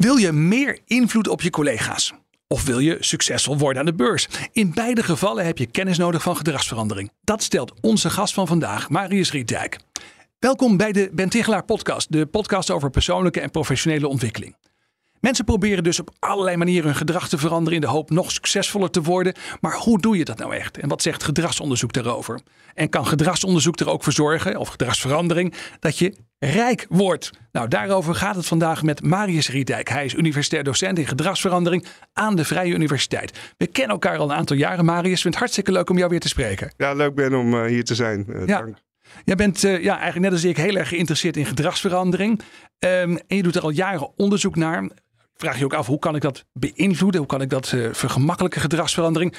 Wil je meer invloed op je collega's? Of wil je succesvol worden aan de beurs? In beide gevallen heb je kennis nodig van gedragsverandering. Dat stelt onze gast van vandaag, Marius Rietdijk. Welkom bij de Ben podcast, de podcast over persoonlijke en professionele ontwikkeling. Mensen proberen dus op allerlei manieren hun gedrag te veranderen in de hoop nog succesvoller te worden. Maar hoe doe je dat nou echt? En wat zegt gedragsonderzoek daarover? En kan gedragsonderzoek er ook voor zorgen, of gedragsverandering, dat je rijk wordt? Nou, daarover gaat het vandaag met Marius Riedijk. Hij is universitair docent in gedragsverandering aan de Vrije Universiteit. We kennen elkaar al een aantal jaren, Marius. Ik vind het hartstikke leuk om jou weer te spreken. Ja, leuk ben om uh, hier te zijn. Uh, ja. Dank. Jij bent uh, ja, eigenlijk net als ik heel erg geïnteresseerd in gedragsverandering. Um, en je doet er al jaren onderzoek naar vraag je ook af hoe kan ik dat beïnvloeden? Hoe kan ik dat uh, vergemakkelijken gedragsverandering?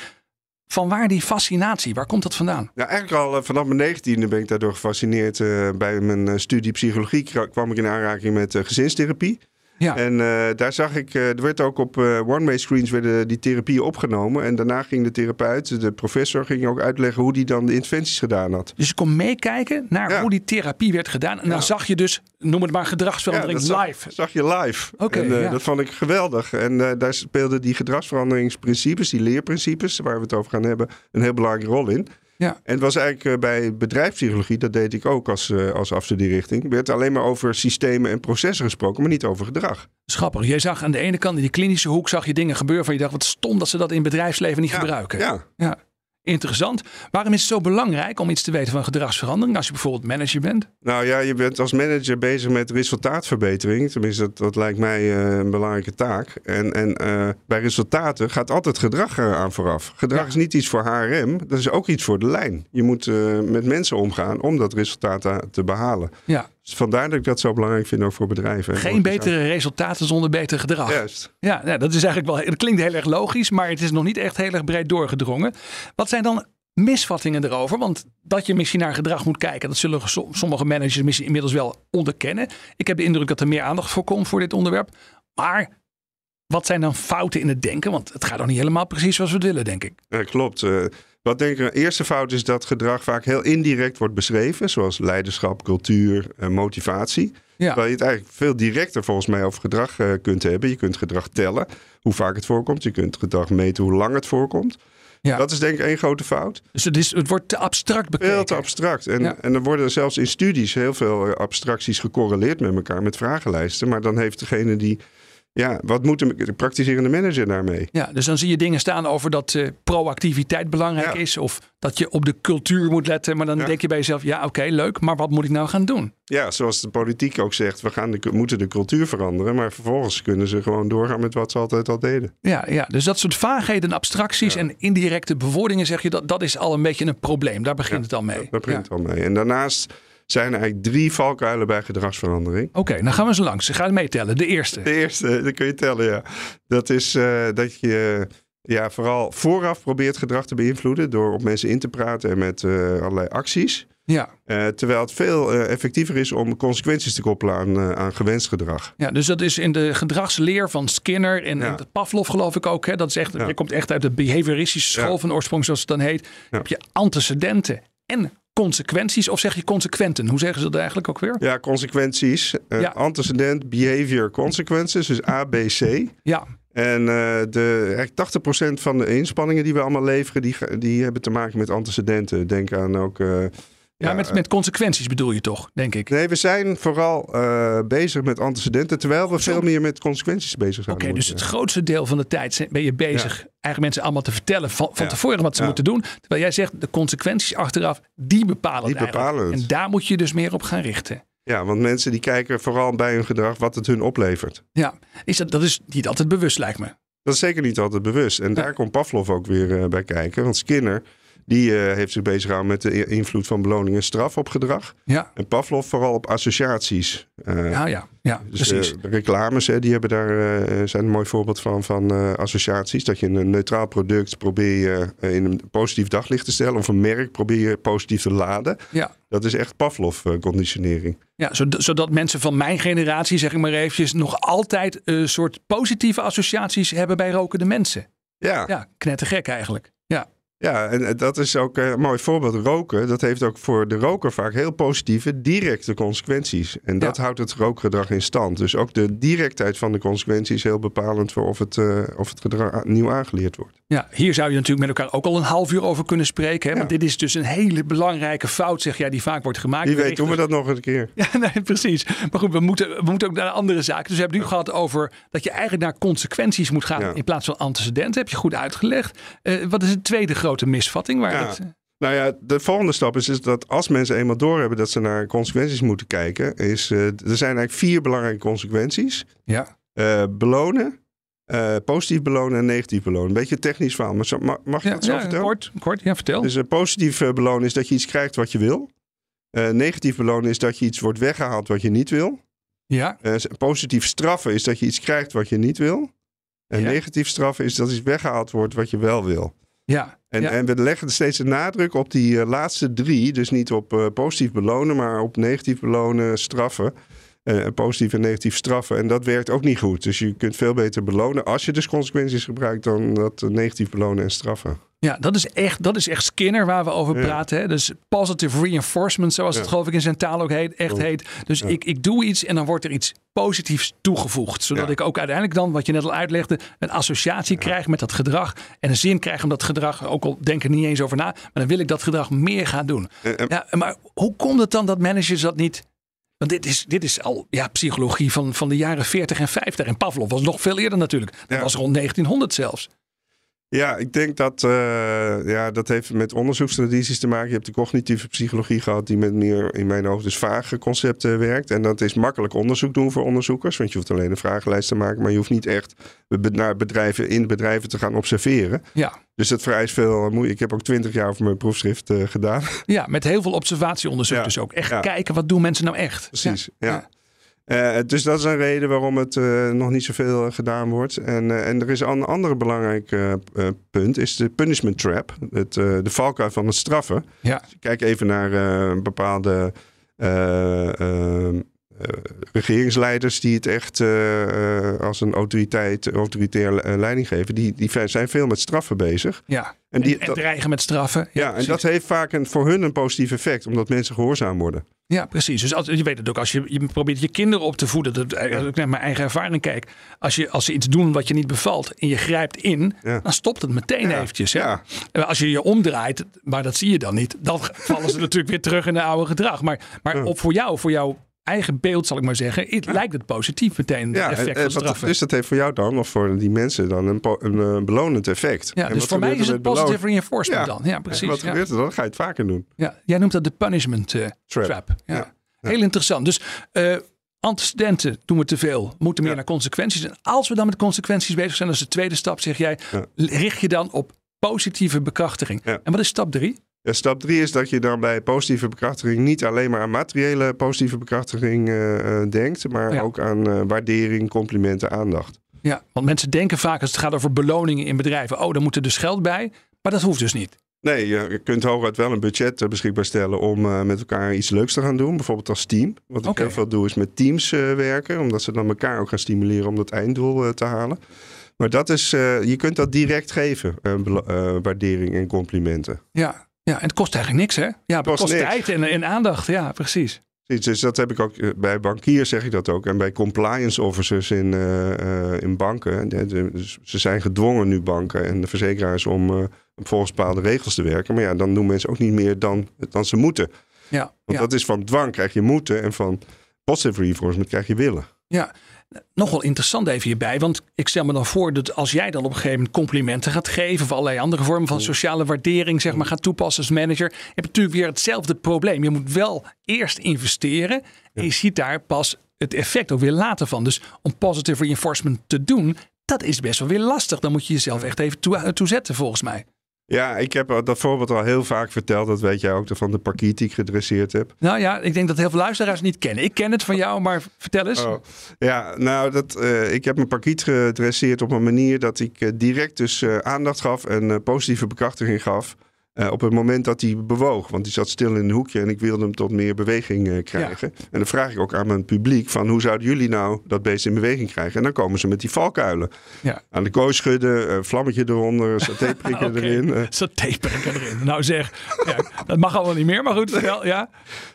Van waar die fascinatie? Waar komt dat vandaan? Ja, eigenlijk al uh, vanaf mijn negentiende ben ik daardoor gefascineerd. Uh, bij mijn studie psychologie kwam ik in aanraking met gezinstherapie. Ja. En uh, daar zag ik, uh, er werd ook op uh, one-way screens werden die therapieën opgenomen. En daarna ging de therapeut, de professor, ging ook uitleggen hoe die dan de interventies gedaan had. Dus je kon meekijken naar ja. hoe die therapie werd gedaan. En ja. dan zag je dus, noem het maar gedragsverandering live. Zag je live. Oké. Okay, dat vond ik geweldig. En daar speelden die gedragsveranderingsprincipes, die leerprincipes, waar we het over gaan hebben, een heel belangrijke rol in. Ja. En het was eigenlijk uh, bij bedrijfspsychologie, dat deed ik ook als, uh, als afstudierichting, werd alleen maar over systemen en processen gesproken, maar niet over gedrag. Schappig. Jij zag aan de ene kant in die klinische hoek zag je dingen gebeuren van je dacht, wat stom dat ze dat in bedrijfsleven niet ja, gebruiken. Ja. ja. Interessant. Waarom is het zo belangrijk om iets te weten van gedragsverandering als je bijvoorbeeld manager bent? Nou ja, je bent als manager bezig met resultaatverbetering. Tenminste, dat, dat lijkt mij uh, een belangrijke taak. En, en uh, bij resultaten gaat altijd gedrag aan vooraf. Gedrag ja. is niet iets voor HRM, dat is ook iets voor de lijn. Je moet uh, met mensen omgaan om dat resultaat te, te behalen. Ja. Dus vandaar dat ik dat zo belangrijk vind ook voor bedrijven. Geen betere resultaten zonder beter gedrag. Juist. Ja, ja, dat is eigenlijk wel. Dat klinkt heel erg logisch, maar het is nog niet echt heel erg breed doorgedrongen. Wat zijn dan misvattingen erover? Want dat je misschien naar gedrag moet kijken, dat zullen sommige managers misschien inmiddels wel onderkennen. Ik heb de indruk dat er meer aandacht voor komt voor dit onderwerp. Maar wat zijn dan fouten in het denken? Want het gaat nog niet helemaal precies zoals we het willen, denk ik. Ja, klopt. Uh, wat denk ik, eerste fout is dat gedrag vaak heel indirect wordt beschreven, zoals leiderschap, cultuur, uh, motivatie. Ja. Terwijl je het eigenlijk veel directer volgens mij over gedrag uh, kunt hebben. Je kunt gedrag tellen, hoe vaak het voorkomt. Je kunt gedrag meten, hoe lang het voorkomt. Ja. Dat is denk ik één grote fout. Dus het, is, het wordt te abstract bekeken. Heel te abstract. En, ja. en er worden zelfs in studies heel veel abstracties gecorreleerd met elkaar, met vragenlijsten. Maar dan heeft degene die ja, wat moet de praktiserende manager daarmee? Ja, dus dan zie je dingen staan over dat uh, proactiviteit belangrijk ja. is. Of dat je op de cultuur moet letten. Maar dan ja. denk je bij jezelf, ja oké, okay, leuk. Maar wat moet ik nou gaan doen? Ja, zoals de politiek ook zegt, we gaan de, moeten de cultuur veranderen. Maar vervolgens kunnen ze gewoon doorgaan met wat ze altijd al deden. Ja, ja dus dat soort vaagheden en abstracties en indirecte bewoordingen zeg je, dat, dat is al een beetje een probleem. Daar begint het al mee. Daar begint het al mee. En daarnaast zijn er eigenlijk drie valkuilen bij gedragsverandering. Oké, okay, dan gaan we ze langs. Ga het meetellen. De eerste. De eerste, dat kun je tellen, ja. Dat is uh, dat je ja, vooral vooraf probeert gedrag te beïnvloeden door op mensen in te praten en met uh, allerlei acties. Ja. Uh, terwijl het veel uh, effectiever is om consequenties te koppelen aan, uh, aan gewenst gedrag. Ja, dus dat is in de gedragsleer van Skinner en, ja. en Pavlov geloof ik ook. Hè? Dat is echt, ja. Je komt echt uit de behavioristische school ja. van oorsprong zoals het dan heet. heb je antecedenten en consequenties of zeg je consequenten? Hoe zeggen ze dat eigenlijk ook weer? Ja, consequenties. Uh, ja. Antecedent, behavior, consequences. Dus ABC. Ja. En uh, de, eigenlijk 80% van de inspanningen die we allemaal leveren, die, die hebben te maken met antecedenten. Denk aan ook... Uh, ja, met, met consequenties bedoel je toch, denk ik? Nee, we zijn vooral uh, bezig met antecedenten, terwijl we veel meer met consequenties bezig zijn. Oké, okay, dus het grootste deel van de tijd ben je bezig ja. eigenlijk mensen allemaal te vertellen van, van ja. tevoren wat ze moeten doen. Terwijl jij zegt, de consequenties achteraf, die bepalen die bepalen. En daar moet je dus meer op gaan richten. Ja, want mensen die kijken vooral bij hun gedrag wat het hun oplevert. Ja, is dat, dat is niet altijd bewust lijkt me. Dat is zeker niet altijd bewust. En daar komt Pavlov ook weer uh, bij kijken. Want Skinner Die uh, heeft zich bezig gehouden met de invloed van beloning en straf op gedrag. Ja. En Pavlov vooral op associaties. Uh, ja, ja, ja, dus, precies. de reclames, hè, die hebben daar, zijn een mooi voorbeeld van, van associaties. Dat je een neutraal product probeer je in een positief daglicht te stellen. Of een merk probeer je positief te laden. Ja. Dat is echt Pavlov-conditionering. Ja, zodat mensen van mijn generatie, zeg ik maar eventjes, nog altijd een soort positieve associaties hebben bij rokende mensen. Ja. Ja, knettergek eigenlijk. Ja. Ja, en dat is ook een mooi voorbeeld. Roken, dat heeft ook voor de roker vaak heel positieve, directe consequenties. En dat houdt het rookgedrag in stand. Dus ook de directheid van de consequenties is heel bepalend voor of het, uh, of het gedrag nieuw aangeleerd wordt. Ja, hier zou je natuurlijk met elkaar ook al een half uur over kunnen spreken. Hè? Want dit is dus een hele belangrijke fout, zeg jij, die vaak wordt gemaakt. Wie weet doen we dat nog een keer. Ja, nee, precies. Maar goed, we moeten, we moeten ook naar andere zaken. Dus we hebben nu gehad over dat je eigenlijk naar consequenties moet gaan in plaats van antecedenten. Heb je goed uitgelegd. Uh, wat is het tweede grote misvatting? Waar ja. het, nou ja, de volgende stap is, is, dat als mensen eenmaal doorhebben dat ze naar consequenties moeten kijken, is uh, er zijn eigenlijk vier belangrijke consequenties. Ja. Uh, belonen, uh, positief belonen en negatief belonen. Een beetje technisch verhaal, maar zo, mag, mag je ja, het zo ja, vertellen? Kort, kort, ja, vertel. Dus een positief belonen is dat je iets krijgt wat je wil. negatief belonen is dat je iets wordt weggehaald wat je niet wil. Ja. positief straffen is dat je iets krijgt wat je niet wil. En Ja. negatief straffen is dat iets weggehaald wordt wat je wel wil. Ja. En, ja. en we leggen steeds de nadruk op die eh, laatste drie. Dus niet op eh, positief belonen, maar op negatief belonen, straffen. Eh, positief en negatief straffen. En dat werkt ook niet goed. Dus je kunt veel beter belonen als je dus consequenties gebruikt dan dat negatief belonen en straffen. Ja, dat is echt, dat is echt Skinner waar we over Ja. praten. Hè? Dus positive reinforcement, zoals het geloof ik in zijn taal ook heet, echt heet. Dus ik, ik doe iets en dan wordt er iets positiefs toegevoegd. Zodat ik ook uiteindelijk dan, wat je net al uitlegde, een associatie krijg met dat gedrag. En een zin krijg om dat gedrag, ook al denk ik er niet eens over na, maar dan wil ik dat gedrag meer gaan doen. En- en- Ja, maar hoe komt het dan dat managers dat niet... Want dit is, dit is al ja, psychologie van, van de jaren 40 en 50. En Pavlov was nog veel eerder natuurlijk. Dat Ja. was rond 1900 zelfs. Ja, ik denk dat eh, ja, dat heeft met onderzoekstradities te maken. Je hebt de cognitieve psychologie gehad, die met meer in mijn hoofd dus vage concepten werkt. En dat is makkelijk onderzoek doen voor onderzoekers. Want je hoeft alleen een vragenlijst te maken, maar je hoeft niet echt naar bedrijven in bedrijven te gaan observeren. Ja. Dus dat vereist veel moeite. Ik heb ook twintig jaar over mijn proefschrift eh, gedaan. Ja, met heel veel observatieonderzoek Ja, dus ook. Echt ja. kijken, wat doen mensen nou echt? Precies, ja. Ja. Eh, dus dat is een reden waarom het eh, nog niet zoveel eh, gedaan wordt. En, en er is een ander belangrijk punt, is de punishment trap. Het, de valkuil van het straffen. Ja. Kijk even naar bepaalde regeringsleiders die het echt eh, eh, als een autoriteit, autoritair eh, leiding geven. Die, die zijn veel met straffen bezig. Ja. En die- en, dat- dreigen met straffen. Ja, en dat heeft vaak een, voor hun een positief effect, omdat mensen gehoorzaam worden. Ja, precies. Dus als, je weet het ook, als je, je probeert je kinderen op te voeden, dat, als ik naar mijn eigen ervaring kijk, als, je, als ze iets doen wat je niet bevalt en je grijpt in, Ja. dan stopt het meteen Ja, eventjes. Hè? ja. En Als je je omdraait, maar dat zie je dan niet, dan vallen ze natuurlijk weer terug in het oude gedrag. Maar, maar op voor jou, voor jouw eigen beeld zal ik maar zeggen, het, lijkt het positief meteen, Ja, effect en, van en wat, straffen. dus dat heeft voor jou dan, of voor die mensen dan, een, een, eh, belonend effect. ja, En dus voor mij is het positive reinforcement Ja. dan. Ja, En precies. wat gebeurt er dan? Ga je het vaker doen. Ja, jij noemt dat de punishment eh, trap. Trap. Ja. Heel interessant. Dus eh, antecedenten doen we te veel, moeten meer naar consequenties. En als we dan met consequenties bezig zijn, dat is de tweede stap, zeg jij, richt je dan op positieve bekrachtiging. En wat is stap drie? Ja, stap drie is dat je dan bij positieve bekrachtiging niet alleen maar aan materiële positieve bekrachtiging eh, eh, denkt, maar Ja. ook aan eh, waardering, complimenten, aandacht. Ja, want mensen denken vaak als het gaat over beloningen in bedrijven, oh, daar moet er dus geld bij. Maar dat hoeft dus niet. Nee, je kunt hooguit wel een budget beschikbaar stellen om met elkaar iets leuks te gaan doen. Bijvoorbeeld als team. Wat ik heel veel doe is met teams werken. Omdat ze dan elkaar ook gaan stimuleren om dat einddoel te halen. Maar dat is, je kunt dat direct geven. waardering en complimenten. Ja. Ja, en het kost eigenlijk niks, hè? Ja, het Kost tijd en, en aandacht. Ja, precies. Dus dat heb ik ook eh, bij bankiers zeg ik dat ook. En bij compliance officers in, eh, eh, in banken. Dus ze zijn gedwongen nu banken en de verzekeraars om volgens bepaalde regels te werken. Maar ja, dan doen mensen ook niet meer dan, dan ze moeten. Ja, Want ja. dat is van dwang krijg je moeten en van positive reinforcement krijg je willen. Ja, nog wel interessant even hierbij. Want ik stel me dan voor dat als jij dan op een gegeven moment complimenten gaat geven. of allerlei andere vormen van sociale waardering, zeg maar, gaat toepassen als manager. heb je natuurlijk weer hetzelfde probleem. Je moet wel eerst investeren. En je ziet daar pas het effect ook weer later van. Dus om positive reinforcement te doen, dat is best wel weer lastig. Dan moet je jezelf echt even toe, toezetten, volgens mij. Ja, ik heb dat voorbeeld al heel vaak verteld. Dat weet jij ook van de parkiet die ik gedresseerd heb. Nou ja, ik denk dat heel veel luisteraars niet kennen. Ik ken het van jou, maar vertel eens. Oh. Ja, nou, dat, uh, ik heb mijn parkiet gedresseerd op een manier dat ik uh, direct dus uh, aandacht gaf en positieve bekrachtiging gaf. Uh, op het moment dat hij bewoog. Want hij zat stil in een hoekje en ik wilde hem tot meer beweging uh, krijgen. En dan vraag ik ook aan mijn publiek van hoe zouden jullie nou dat beest in beweging krijgen? En dan komen ze met die valkuilen. Ja. Aan de kooi schudden, uh, vlammetje eronder, satéprikken okay. erin. Satéprikken erin. Nou zeg, ja, dat mag allemaal niet meer, maar goed. Wel, ja.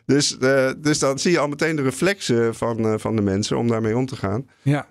dus, dus dan zie je al meteen de reflexen van, van de mensen om daarmee om te gaan. Ja.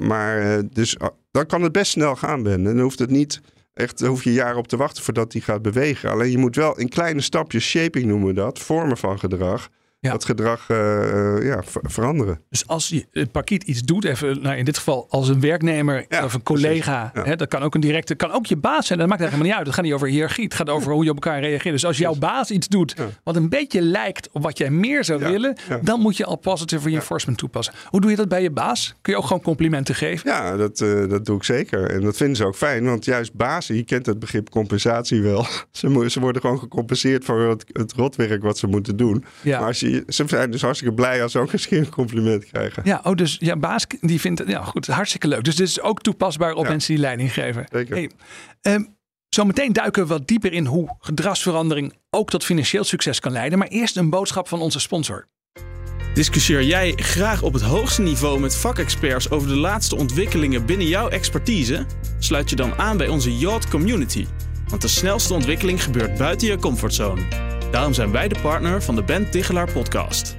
maar dus dan kan het best snel gaan, Ben. En dan hoeft het niet Echt, hoef je jaren op te wachten voordat die gaat bewegen. Alleen je moet wel in kleine stapjes, shaping noemen we dat, vormen van gedrag ja. dat gedrag uh, ja, veranderen. Dus als je het pakiet iets doet, even nou in dit geval als een werknemer of een collega, hè, dat kan ook een directe, kan ook je baas zijn. Dat maakt eigenlijk niet uit. Het gaat niet over hiërarchie, het gaat over hoe je op elkaar reageert. Dus als jouw baas iets doet wat een beetje lijkt op wat jij meer zou willen, dan moet je al positive reinforcement toepassen. Hoe doe je dat bij je baas? Kun je ook gewoon complimenten geven? Ja, dat, uh, dat doe ik zeker. En dat vinden ze ook fijn, want juist bazen, je kent het begrip compensatie wel. ze, ze worden gewoon gecompenseerd voor het, het rotwerk wat ze moeten doen. Maar als je ze zijn dus hartstikke blij als ze ook eens een compliment krijgen. Ja, oh, dus ja, baas die vindt het ja, goed, hartstikke leuk. Dus dit is ook toepasbaar op mensen die leiding geven. Zeker. Hey, um, Zometeen duiken we wat dieper in hoe gedragsverandering ook tot financieel succes kan leiden. Maar eerst een boodschap van onze sponsor. Discussieer jij graag op het hoogste niveau met vakexperts over de laatste ontwikkelingen binnen jouw expertise? Sluit je dan aan bij onze Yacht Community. Want de snelste ontwikkeling gebeurt buiten je comfortzone. Daarom zijn wij de partner van de Ben Tichelaar podcast.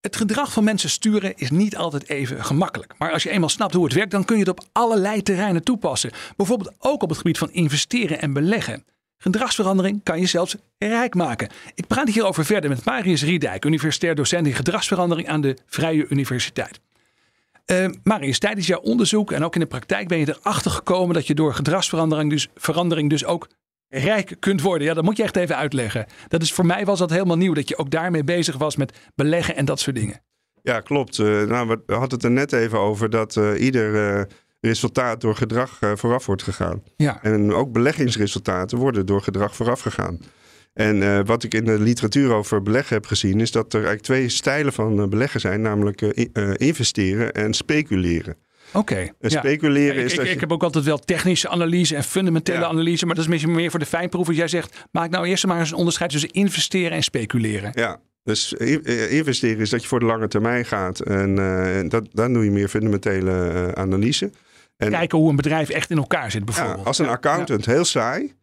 Het gedrag van mensen sturen is niet altijd even gemakkelijk. Maar als je eenmaal snapt hoe het werkt, dan kun je het op allerlei terreinen toepassen. Bijvoorbeeld ook op het gebied van investeren en beleggen. Gedragsverandering kan je zelfs rijk maken. Ik praat hierover verder met Marius Riedijk, universitair docent in gedragsverandering aan de Vrije Universiteit. Uh, Marius, tijdens jouw onderzoek en ook in de praktijk ben je erachter gekomen dat je door gedragsverandering dus, verandering dus ook rijk kunt worden. Ja, dat moet je echt even uitleggen. Dat is, voor mij was dat helemaal nieuw, dat je ook daarmee bezig was met beleggen en dat soort dingen. Ja, klopt. Uh, nou, we hadden het er net even over dat uh, ieder uh, resultaat door gedrag vooraf wordt gegaan. Ja. En ook beleggingsresultaten worden door gedrag vooraf gegaan. En wat ik in de literatuur over beleggen heb gezien, is dat er eigenlijk twee stijlen van beleggen zijn, namelijk investeren en speculeren. Oké. Speculeren is ik, dat ik, heb ook altijd wel technische analyse en fundamentele analyse, maar dat is misschien meer voor de fijnproeven. Jij zegt, maak nou eerst maar eens een onderscheid tussen investeren en speculeren. Ja, dus eh, investeren is dat je voor de lange termijn gaat. En uh, dat, dan doe je meer fundamentele uh, analyse. En, Kijken hoe een bedrijf echt in elkaar zit bijvoorbeeld. Ja, als een accountant, heel saai.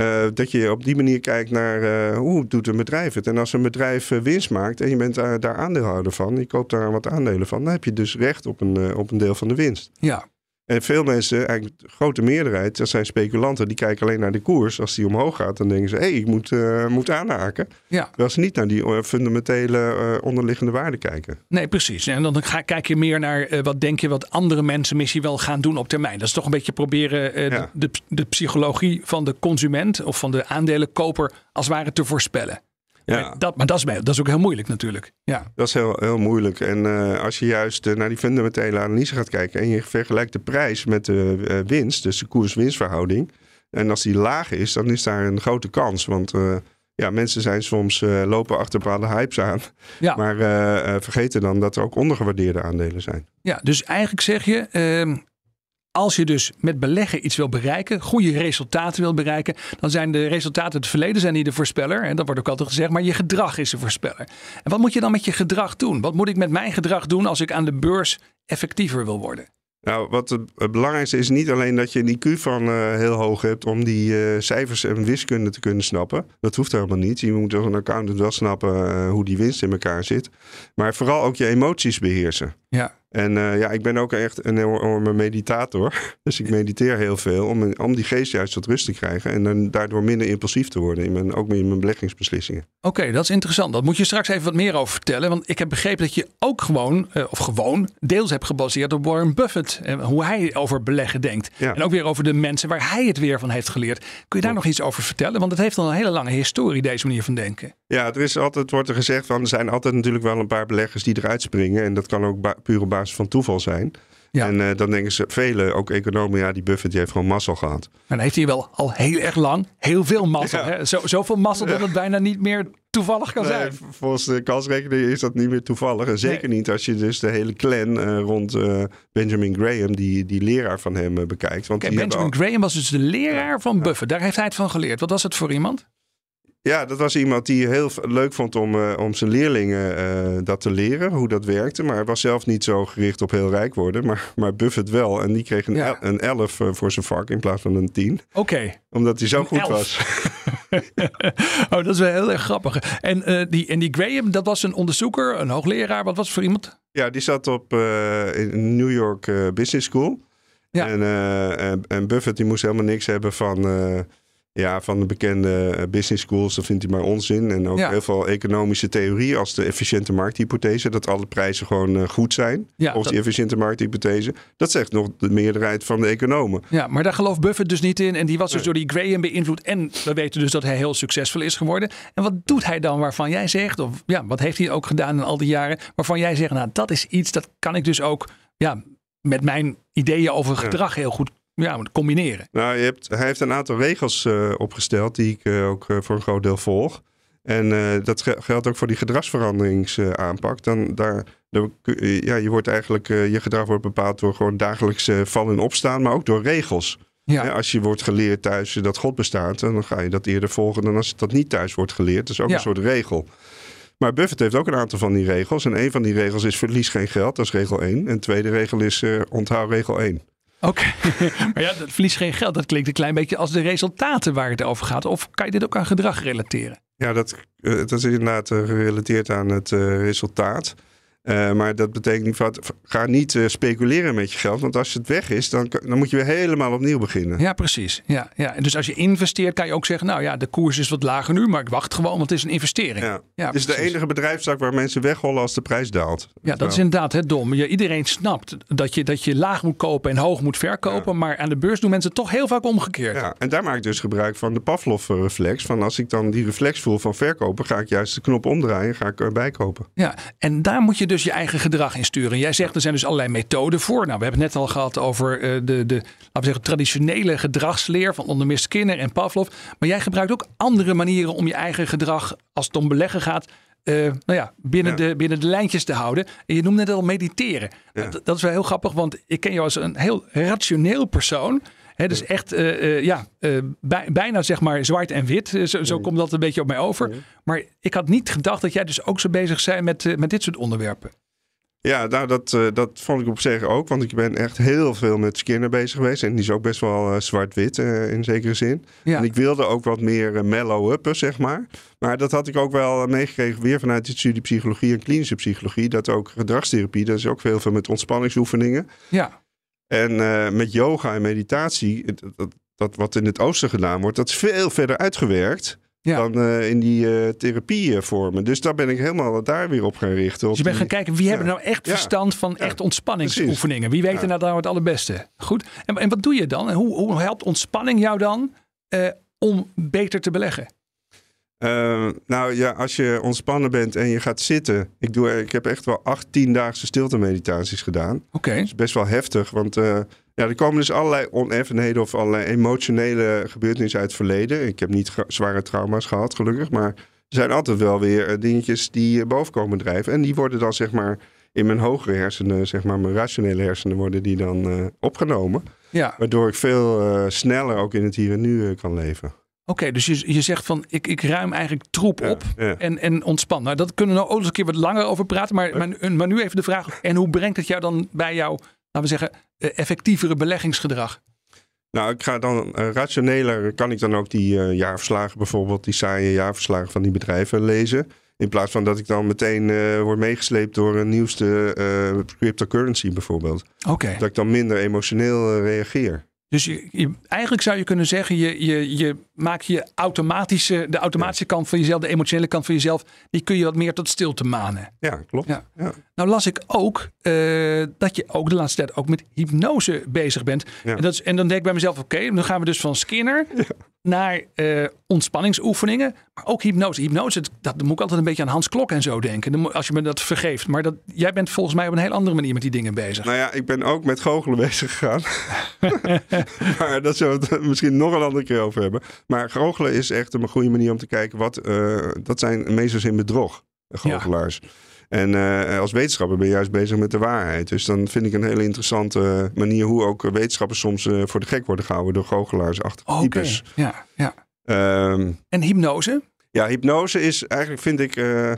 Uh, dat je op die manier kijkt naar uh, hoe doet een bedrijf het. En als een bedrijf uh, winst maakt en je bent daar aandeelhouder van, je koopt daar wat aandelen van, dan heb je dus recht op een, op een deel van de winst. Ja. En veel mensen, eigenlijk de grote meerderheid, dat zijn speculanten, die kijken alleen naar de koers. Als die omhoog gaat, dan denken ze, hé, hey, ik moet, uh, moet aanhaken. Ja. Terwijl ze niet naar die eh, fundamentele uh, onderliggende waarden kijken. Nee, precies. En dan ga, kijk je meer naar uh, wat denk je wat andere mensen misschien wel gaan doen op termijn. Dat is toch een beetje proberen ja. de, de, de psychologie van de consument of van de aandelenkoper als het ware te voorspellen. Ja. Dat, maar dat is, dat is ook heel moeilijk natuurlijk. Ja. Dat is heel, heel moeilijk. En uh, als je juist uh, naar die fundamentele analyse gaat kijken en je vergelijkt de prijs met de uh, winst, dus de koers-winstverhouding. En als die laag is, dan is daar een grote kans. Want ja, mensen zijn soms lopen achter bepaalde hypes aan. Ja. Maar vergeten dan dat er ook ondergewaardeerde aandelen zijn. Ja, dus eigenlijk zeg je, ehm, als je dus met beleggen iets wil bereiken, goede resultaten wil bereiken, dan zijn de resultaten het verleden zijn niet de voorspeller. En dat wordt ook altijd gezegd, maar je gedrag is de voorspeller. En wat moet je dan met je gedrag doen? Wat moet ik met mijn gedrag doen als ik aan de beurs effectiever wil worden? Nou, wat het, belangrijkste is niet alleen dat je een IQ van uh, heel hoog hebt om die uh, cijfers en wiskunde te kunnen snappen. Dat hoeft helemaal niet. Je moet als een accountant wel snappen uh, hoe die winst in elkaar zit. Maar vooral ook je emoties beheersen. Ja. En uh, ja, ik ben ook echt een enorme meditator. Dus ik mediteer heel veel om, om die geest juist tot rust te krijgen. En dan daardoor minder impulsief te worden, in mijn, ook meer in mijn beleggingsbeslissingen. Oké, dat is interessant. Dat moet je straks even wat meer over vertellen. Want ik heb begrepen dat je ook gewoon, uh, of gewoon, deels hebt gebaseerd op Warren Buffett. En hoe hij over beleggen denkt. Ja. En ook weer over de mensen waar hij het weer van heeft geleerd. Kun je daar nog iets over vertellen? Want het heeft al een hele lange historie, deze manier van denken. Ja, er is altijd, wordt er gezegd van, er zijn altijd natuurlijk wel een paar beleggers die eruit springen. En dat kan ook puur op basis van toeval zijn. Ja. En dan denken ze, velen, ook economen, ja, die Buffett die heeft gewoon mazzel gehad. En dan heeft hij wel al heel erg lang heel veel mazzel. Hè? Zo, zoveel mazzel dat het bijna niet meer toevallig kan zijn. Volgens de kansrekening is dat niet meer toevallig. En zeker niet als je dus de hele clan rond Benjamin Graham, die, die leraar van hem, bekijkt. Want Benjamin Graham was dus de leraar van Buffett. Daar heeft hij het van geleerd. Wat was het voor iemand? Ja, dat was iemand die heel leuk vond om, uh, om zijn leerlingen uh, dat te leren, hoe dat werkte. Maar hij was zelf niet zo gericht op heel rijk worden. Maar, maar Buffett wel. En die kreeg een, ja. een 11 uh, voor zijn vak in plaats van een 10. Oké. Omdat hij zo een goed elf. was. oh, dat is wel heel erg grappig. En, die, en die Graham, dat was een onderzoeker, een hoogleraar. Wat was het voor iemand? Ja, die zat op in New York Business School. Ja. En, en, en Buffett die moest helemaal niks hebben van ja, van de bekende eh, business schools, dat vindt hij maar onzin. En ook heel veel economische theorie als de efficiënte markthypothese. Dat alle prijzen gewoon uh, goed zijn. Ja, of die efficiënte markthypothese. Dat zegt nog de meerderheid van de economen. Ja, maar daar gelooft Buffett dus niet in. En die was dus door die Graham beïnvloed. En we weten dus dat hij heel succesvol is geworden. En wat doet hij dan waarvan jij zegt, of ja, wat heeft hij ook gedaan in al die jaren, waarvan jij zegt, nou dat is iets, dat kan ik dus ook ja, met mijn ideeën over gedrag heel goed ja, combineren. Nou, je hebt, hij heeft een aantal regels uh, opgesteld die ik uh, ook uh, voor een groot deel volg. En dat geldt ook voor die gedragsveranderingsaanpak. Dan daar, ja, je wordt eigenlijk, je gedrag wordt bepaald door gewoon dagelijks vallen en opstaan, maar ook door regels. Ja. als je wordt geleerd thuis dat God bestaat, dan ga je dat eerder volgen dan als dat niet thuis wordt geleerd. Dat is ook een soort regel. Maar Buffett heeft ook een aantal van die regels. En een van die regels is verlies geen geld, dat is regel 1. En de tweede regel is onthoud regel 1. Oké, maar ja, dat verlies geen geld. Dat klinkt een klein beetje als de resultaten waar het over gaat. Of kan je dit ook aan gedrag relateren? Ja, dat, uh, dat is inderdaad uh, gerelateerd aan het uh, resultaat. Uh, maar dat betekent. Ga niet uh, speculeren met je geld. Want als het weg is, dan, dan moet je weer helemaal opnieuw beginnen. Ja, precies. Ja, ja. En dus als je investeert, kan je ook zeggen: Nou ja, de koers is wat lager nu, maar ik wacht gewoon, want het is een investering. Ja. ja het is de enige bedrijfstak waar mensen weghollen als de prijs daalt. Ja, dat is inderdaad het dom. Je, iedereen snapt dat je, dat je laag moet kopen en hoog moet verkopen. Maar aan de beurs doen mensen toch heel vaak omgekeerd. Ja, en daar maak ik dus gebruik van de Pavlov-reflex. Van als ik dan die reflex voel van verkopen, ga ik juist de knop omdraaien, ga ik erbij kopen. Ja, en daar moet je dus je eigen gedrag insturen. Jij zegt er zijn dus allerlei methoden voor. Nou, we hebben het net al gehad over uh, de, de laten we zeggen, traditionele gedragsleer van onder meer Skinner en Pavlov. Maar jij gebruikt ook andere manieren om je eigen gedrag, als het om beleggen gaat, uh, nou ja, binnen, De, binnen de lijntjes te houden. En je noemde net al mediteren. Dat, dat, is wel heel grappig, want ik ken jou als een heel rationeel persoon. He, dus echt, uh, uh, ja, bij, bijna zeg maar zwart en wit. Zo, zo, komt dat een beetje op mij over. Maar ik had niet gedacht dat jij dus ook zo bezig bent met, met dit soort onderwerpen. Ja, nou, dat, dat vond ik op zich ook. Want ik ben echt heel veel met Skinner bezig geweest. En die is ook best wel zwart-wit in zekere zin. Ja. En ik wilde ook wat meer mellow-uppen, zeg maar. Maar dat had ik ook wel meegekregen weer vanuit de studie psychologie en klinische psychologie. Dat ook gedragstherapie, dat is ook veel, veel met ontspanningsoefeningen. Ja. En uh, met yoga en meditatie, dat, dat, wat in het oosten gedaan wordt, dat is veel verder uitgewerkt. Ja. dan uh, in die uh, therapievormen. Dus daar ben ik helemaal daar weer op gaan richten. Dus je bent gaan kijken, wie ja. hebben nou echt verstand van ja. echt ontspanningsoefeningen? Wie weet er nou, nou het allerbeste? Goed. En, en wat doe je dan? En hoe, hoe helpt ontspanning jou dan om beter te beleggen? Uh, nou ja, als je ontspannen bent en je gaat zitten. Ik, doe, ik heb echt wel acht, tiendaagse stilte meditaties gedaan. Oké. Okay. Dat is best wel heftig, want uh, ja, er komen dus allerlei oneffenheden of allerlei emotionele gebeurtenissen uit het verleden. Ik heb niet zware trauma's gehad, gelukkig. Maar er zijn altijd wel weer uh, dingetjes die boven komen drijven. En die worden dan zeg maar in mijn hogere hersenen, zeg maar mijn rationele hersenen, worden die dan opgenomen. Ja. Waardoor ik veel sneller ook in het hier en nu kan leven. Oké, dus je, je zegt van ik, ik ruim eigenlijk troep op En, en ontspan. Nou, dat kunnen we nog eens een keer wat langer over praten. Maar, maar, maar, nu even de vraag: en hoe brengt het jou dan bij jouw, laten we zeggen, eh, effectievere beleggingsgedrag? Nou, ik ga dan uh, rationeler, kan ik dan ook die uh, jaarverslagen bijvoorbeeld, die saaie jaarverslagen van die bedrijven lezen. In plaats van dat ik dan meteen uh, word meegesleept door een nieuwste cryptocurrency bijvoorbeeld. Oké. Dat ik dan minder emotioneel reageer. Dus je, je, eigenlijk zou je kunnen zeggen, je, je, je maak je automatische, de automatische kant van jezelf, de emotionele kant van jezelf, die kun je wat meer tot stilte manen. Ja, klopt. Ja. Nou las ik ook uh, dat je ook de laatste tijd ook met hypnose bezig bent. En, dat is, en dan denk ik bij mezelf, oké, dan gaan we dus van Skinner naar uh, ontspanningsoefeningen, maar ook hypnose. Hypnose, dat, moet ik altijd een beetje aan Hans Klok en zo denken. Als je me dat vergeeft. Maar dat, jij bent volgens mij op een heel andere manier met die dingen bezig. Nou ja, ik ben ook met goochelen bezig gegaan. maar dat zullen we het misschien nog een andere keer over hebben. Maar goochelen is echt een goede manier om te kijken wat. Uh, dat zijn meesters in bedrog, goochelaars. En uh, als wetenschapper ben je juist bezig met de waarheid. Dus dan vind ik een hele interessante manier hoe ook wetenschappers soms uh, voor de gek worden gehouden door goochelaars achter okay. types. Ja, ja. Um, en hypnose? Ja, hypnose is eigenlijk, vind ik. Uh,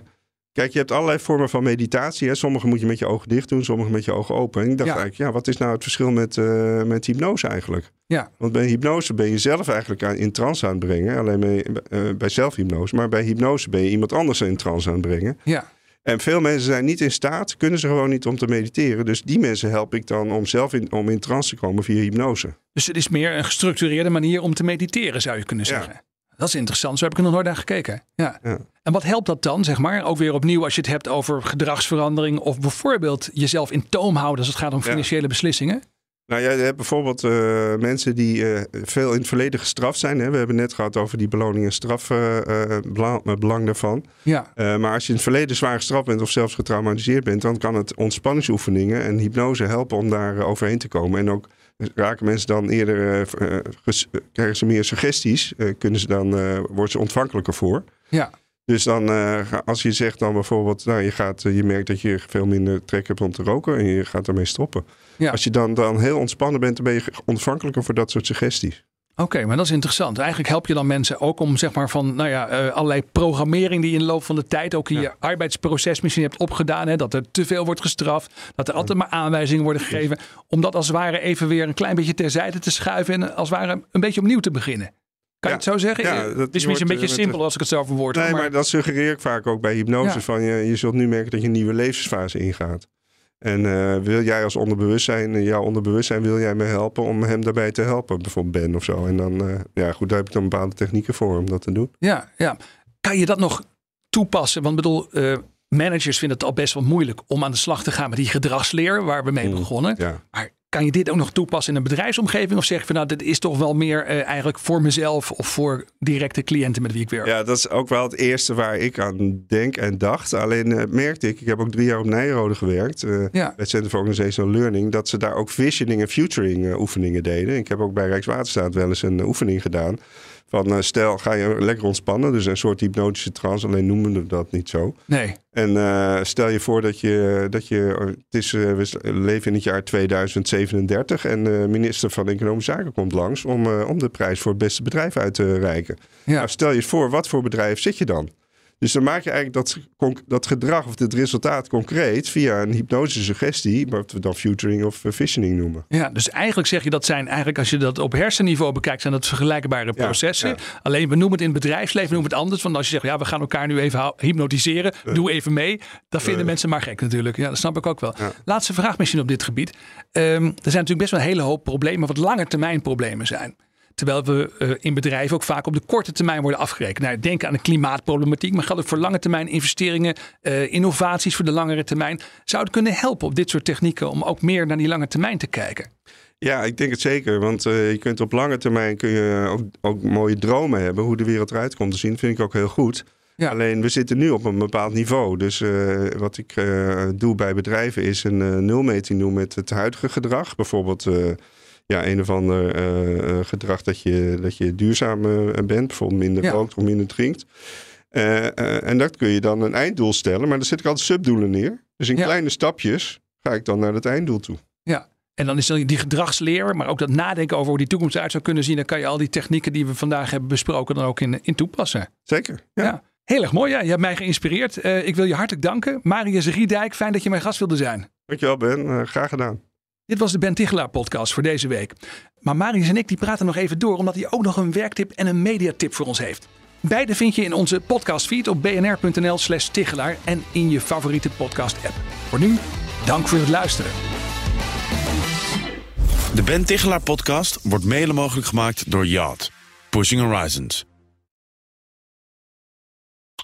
kijk, je hebt allerlei vormen van meditatie. Hè. Sommige moet je met je ogen dicht doen, sommige met je ogen open. En ik dacht ja. eigenlijk, ja, wat is nou het verschil met, uh, met hypnose eigenlijk? Ja. Want bij hypnose ben je zelf eigenlijk aan, in trance aan het brengen. Alleen bij, uh, bij zelfhypnose. Maar bij hypnose ben je iemand anders in trance aan het brengen. Ja. En veel mensen zijn niet in staat, kunnen ze gewoon niet om te mediteren. Dus die mensen help ik dan om zelf in, om in trance te komen via hypnose. Dus het is meer een gestructureerde manier om te mediteren, zou je kunnen zeggen. Ja. Dat is interessant. Zo heb ik er nog nooit naar gekeken. Ja. ja. En wat helpt dat dan, zeg maar? Ook weer opnieuw als je het hebt over gedragsverandering of bijvoorbeeld jezelf in toom houden als het gaat om financiële beslissingen. Nou ja, je hebt bijvoorbeeld uh, mensen die uh, veel in het verleden gestraft zijn. Hè? We hebben net gehad over die beloning en strafbelang uh, belang daarvan. Ja. maar als je in het verleden zwaar gestraft bent of zelfs getraumatiseerd bent, dan kan het ontspanningsoefeningen en hypnose helpen om daar overheen te komen. En ook raken mensen dan eerder, krijgen ze meer suggesties, kunnen ze dan, worden ze ontvankelijker voor. Ja. Dus dan, als je zegt dan bijvoorbeeld, nou, je, gaat, je merkt dat je veel minder trek hebt om te roken en je gaat ermee stoppen. Ja. Als je dan, dan heel ontspannen bent, dan ben je ontvankelijker voor dat soort suggesties. Oké, okay, maar dat is interessant. Eigenlijk help je dan mensen ook om zeg maar van nou ja, uh, allerlei programmering die in de loop van de tijd ook in ja. je arbeidsproces misschien hebt opgedaan. Hè, dat er te veel wordt gestraft, dat er altijd maar aanwijzingen worden gegeven. Om dat als het ware even weer een klein beetje terzijde te schuiven en als het ware een beetje opnieuw te beginnen. Kan je het zo zeggen? Ja, dat het is misschien een beetje simpel als ik het zo verwoord. Nee, maar... maar dat suggereer ik vaak ook bij hypnose. Van je, je zult nu merken dat je een nieuwe levensfase ingaat. En uh, wil jij als onderbewustzijn, jouw onderbewustzijn, wil jij me helpen om hem daarbij te helpen? Bijvoorbeeld Ben of zo. En dan, uh, ja goed, daar heb ik dan bepaalde technieken voor om dat te doen. Ja, ja. Kan je dat nog toepassen? Want bedoel, uh, managers vinden het al best wel moeilijk om aan de slag te gaan met die gedragsleer waar we mee Mm, begonnen. ja. Maar kan je dit ook nog toepassen in een bedrijfsomgeving? Of zeg je van nou, dit is toch wel meer uh, eigenlijk voor mezelf of voor directe cliënten met wie ik werk? Ja, dat is ook wel het eerste waar ik aan denk en dacht. Alleen uh, merkte ik, ik heb ook drie jaar op Nijrode gewerkt. Uh, ja. Bij het Center for Organizational Learning. Dat ze daar ook visioning en futuring oefeningen deden. Ik heb ook bij Rijkswaterstaat wel eens een oefening gedaan. Van uh, stel, ga je lekker ontspannen. Dus een soort hypnotische trance. Alleen noemen we dat niet zo. Nee. En uh, stel je voor dat je, dat je het is, uh, we leven in het jaar 2037 en de minister van Economische Zaken komt langs om, uh, om de prijs voor het beste bedrijf uit te reiken. Ja. Nou, stel je voor, wat voor bedrijf zit je dan? Dus dan maak je eigenlijk dat, dat gedrag of het resultaat concreet via een hypnotische suggestie, wat we dan futuring of visioning noemen. Ja, dus eigenlijk zeg je dat zijn eigenlijk, als je dat op hersenniveau bekijkt, zijn dat vergelijkbare processen. ja. Alleen we noemen het in het bedrijfsleven noemen we het anders. Want als je zegt, ja, we gaan elkaar nu even hypnotiseren, doe even mee. Dan vinden mensen maar gek natuurlijk. Ja, dat snap ik ook wel. Ja. Laatste vraag misschien op dit gebied. Um, er zijn natuurlijk best wel een hele hoop problemen, wat lange termijn problemen zijn. Terwijl we uh, in bedrijven ook vaak op de korte termijn worden afgerekend. Nou, denk aan de klimaatproblematiek, maar geldt ook voor lange termijn investeringen, uh, innovaties voor de langere termijn. Zou het kunnen helpen op dit soort technieken om ook meer naar die lange termijn te kijken? Ja, ik denk het zeker. Want uh, je kunt op lange termijn kun je ook, ook, mooie dromen hebben. Hoe de wereld eruit komt te zien, vind ik ook heel goed. Ja. Alleen we zitten nu op een bepaald niveau. Dus uh, wat ik uh, doe bij bedrijven is een nulmeting doen met het huidige gedrag. Bijvoorbeeld ja, een of ander uh, gedrag dat je, dat je duurzaam uh, bent. Bijvoorbeeld minder Ja. rookt of minder drinkt. En dat kun je dan een einddoel stellen. Maar daar zet ik altijd subdoelen neer. Dus in Ja. kleine stapjes ga ik dan naar het einddoel toe. Ja. En dan is die gedragsleer, maar ook dat nadenken over hoe die toekomst eruit zou kunnen zien. Dan kan je al die technieken die we vandaag hebben besproken dan ook in, in toepassen. Zeker. Ja. Ja. Heel erg mooi. Ja. Je hebt mij geïnspireerd. Uh, ik wil je hartelijk danken. Marius Riedijk, fijn dat je mijn gast wilde zijn. Dankjewel Ben, uh, graag gedaan. Dit was de Ben Tichelaar podcast voor deze week. Maar Marius en ik die praten nog even door omdat hij ook nog een werktip en een mediatip voor ons heeft. Beide vind je in onze podcastfeed op bnr.nl slash Tichelaar en in je favoriete podcast app. Voor nu, dank voor het luisteren. De Ben Tichelaar podcast wordt mede mogelijk gemaakt door Yacht. Pushing Horizons.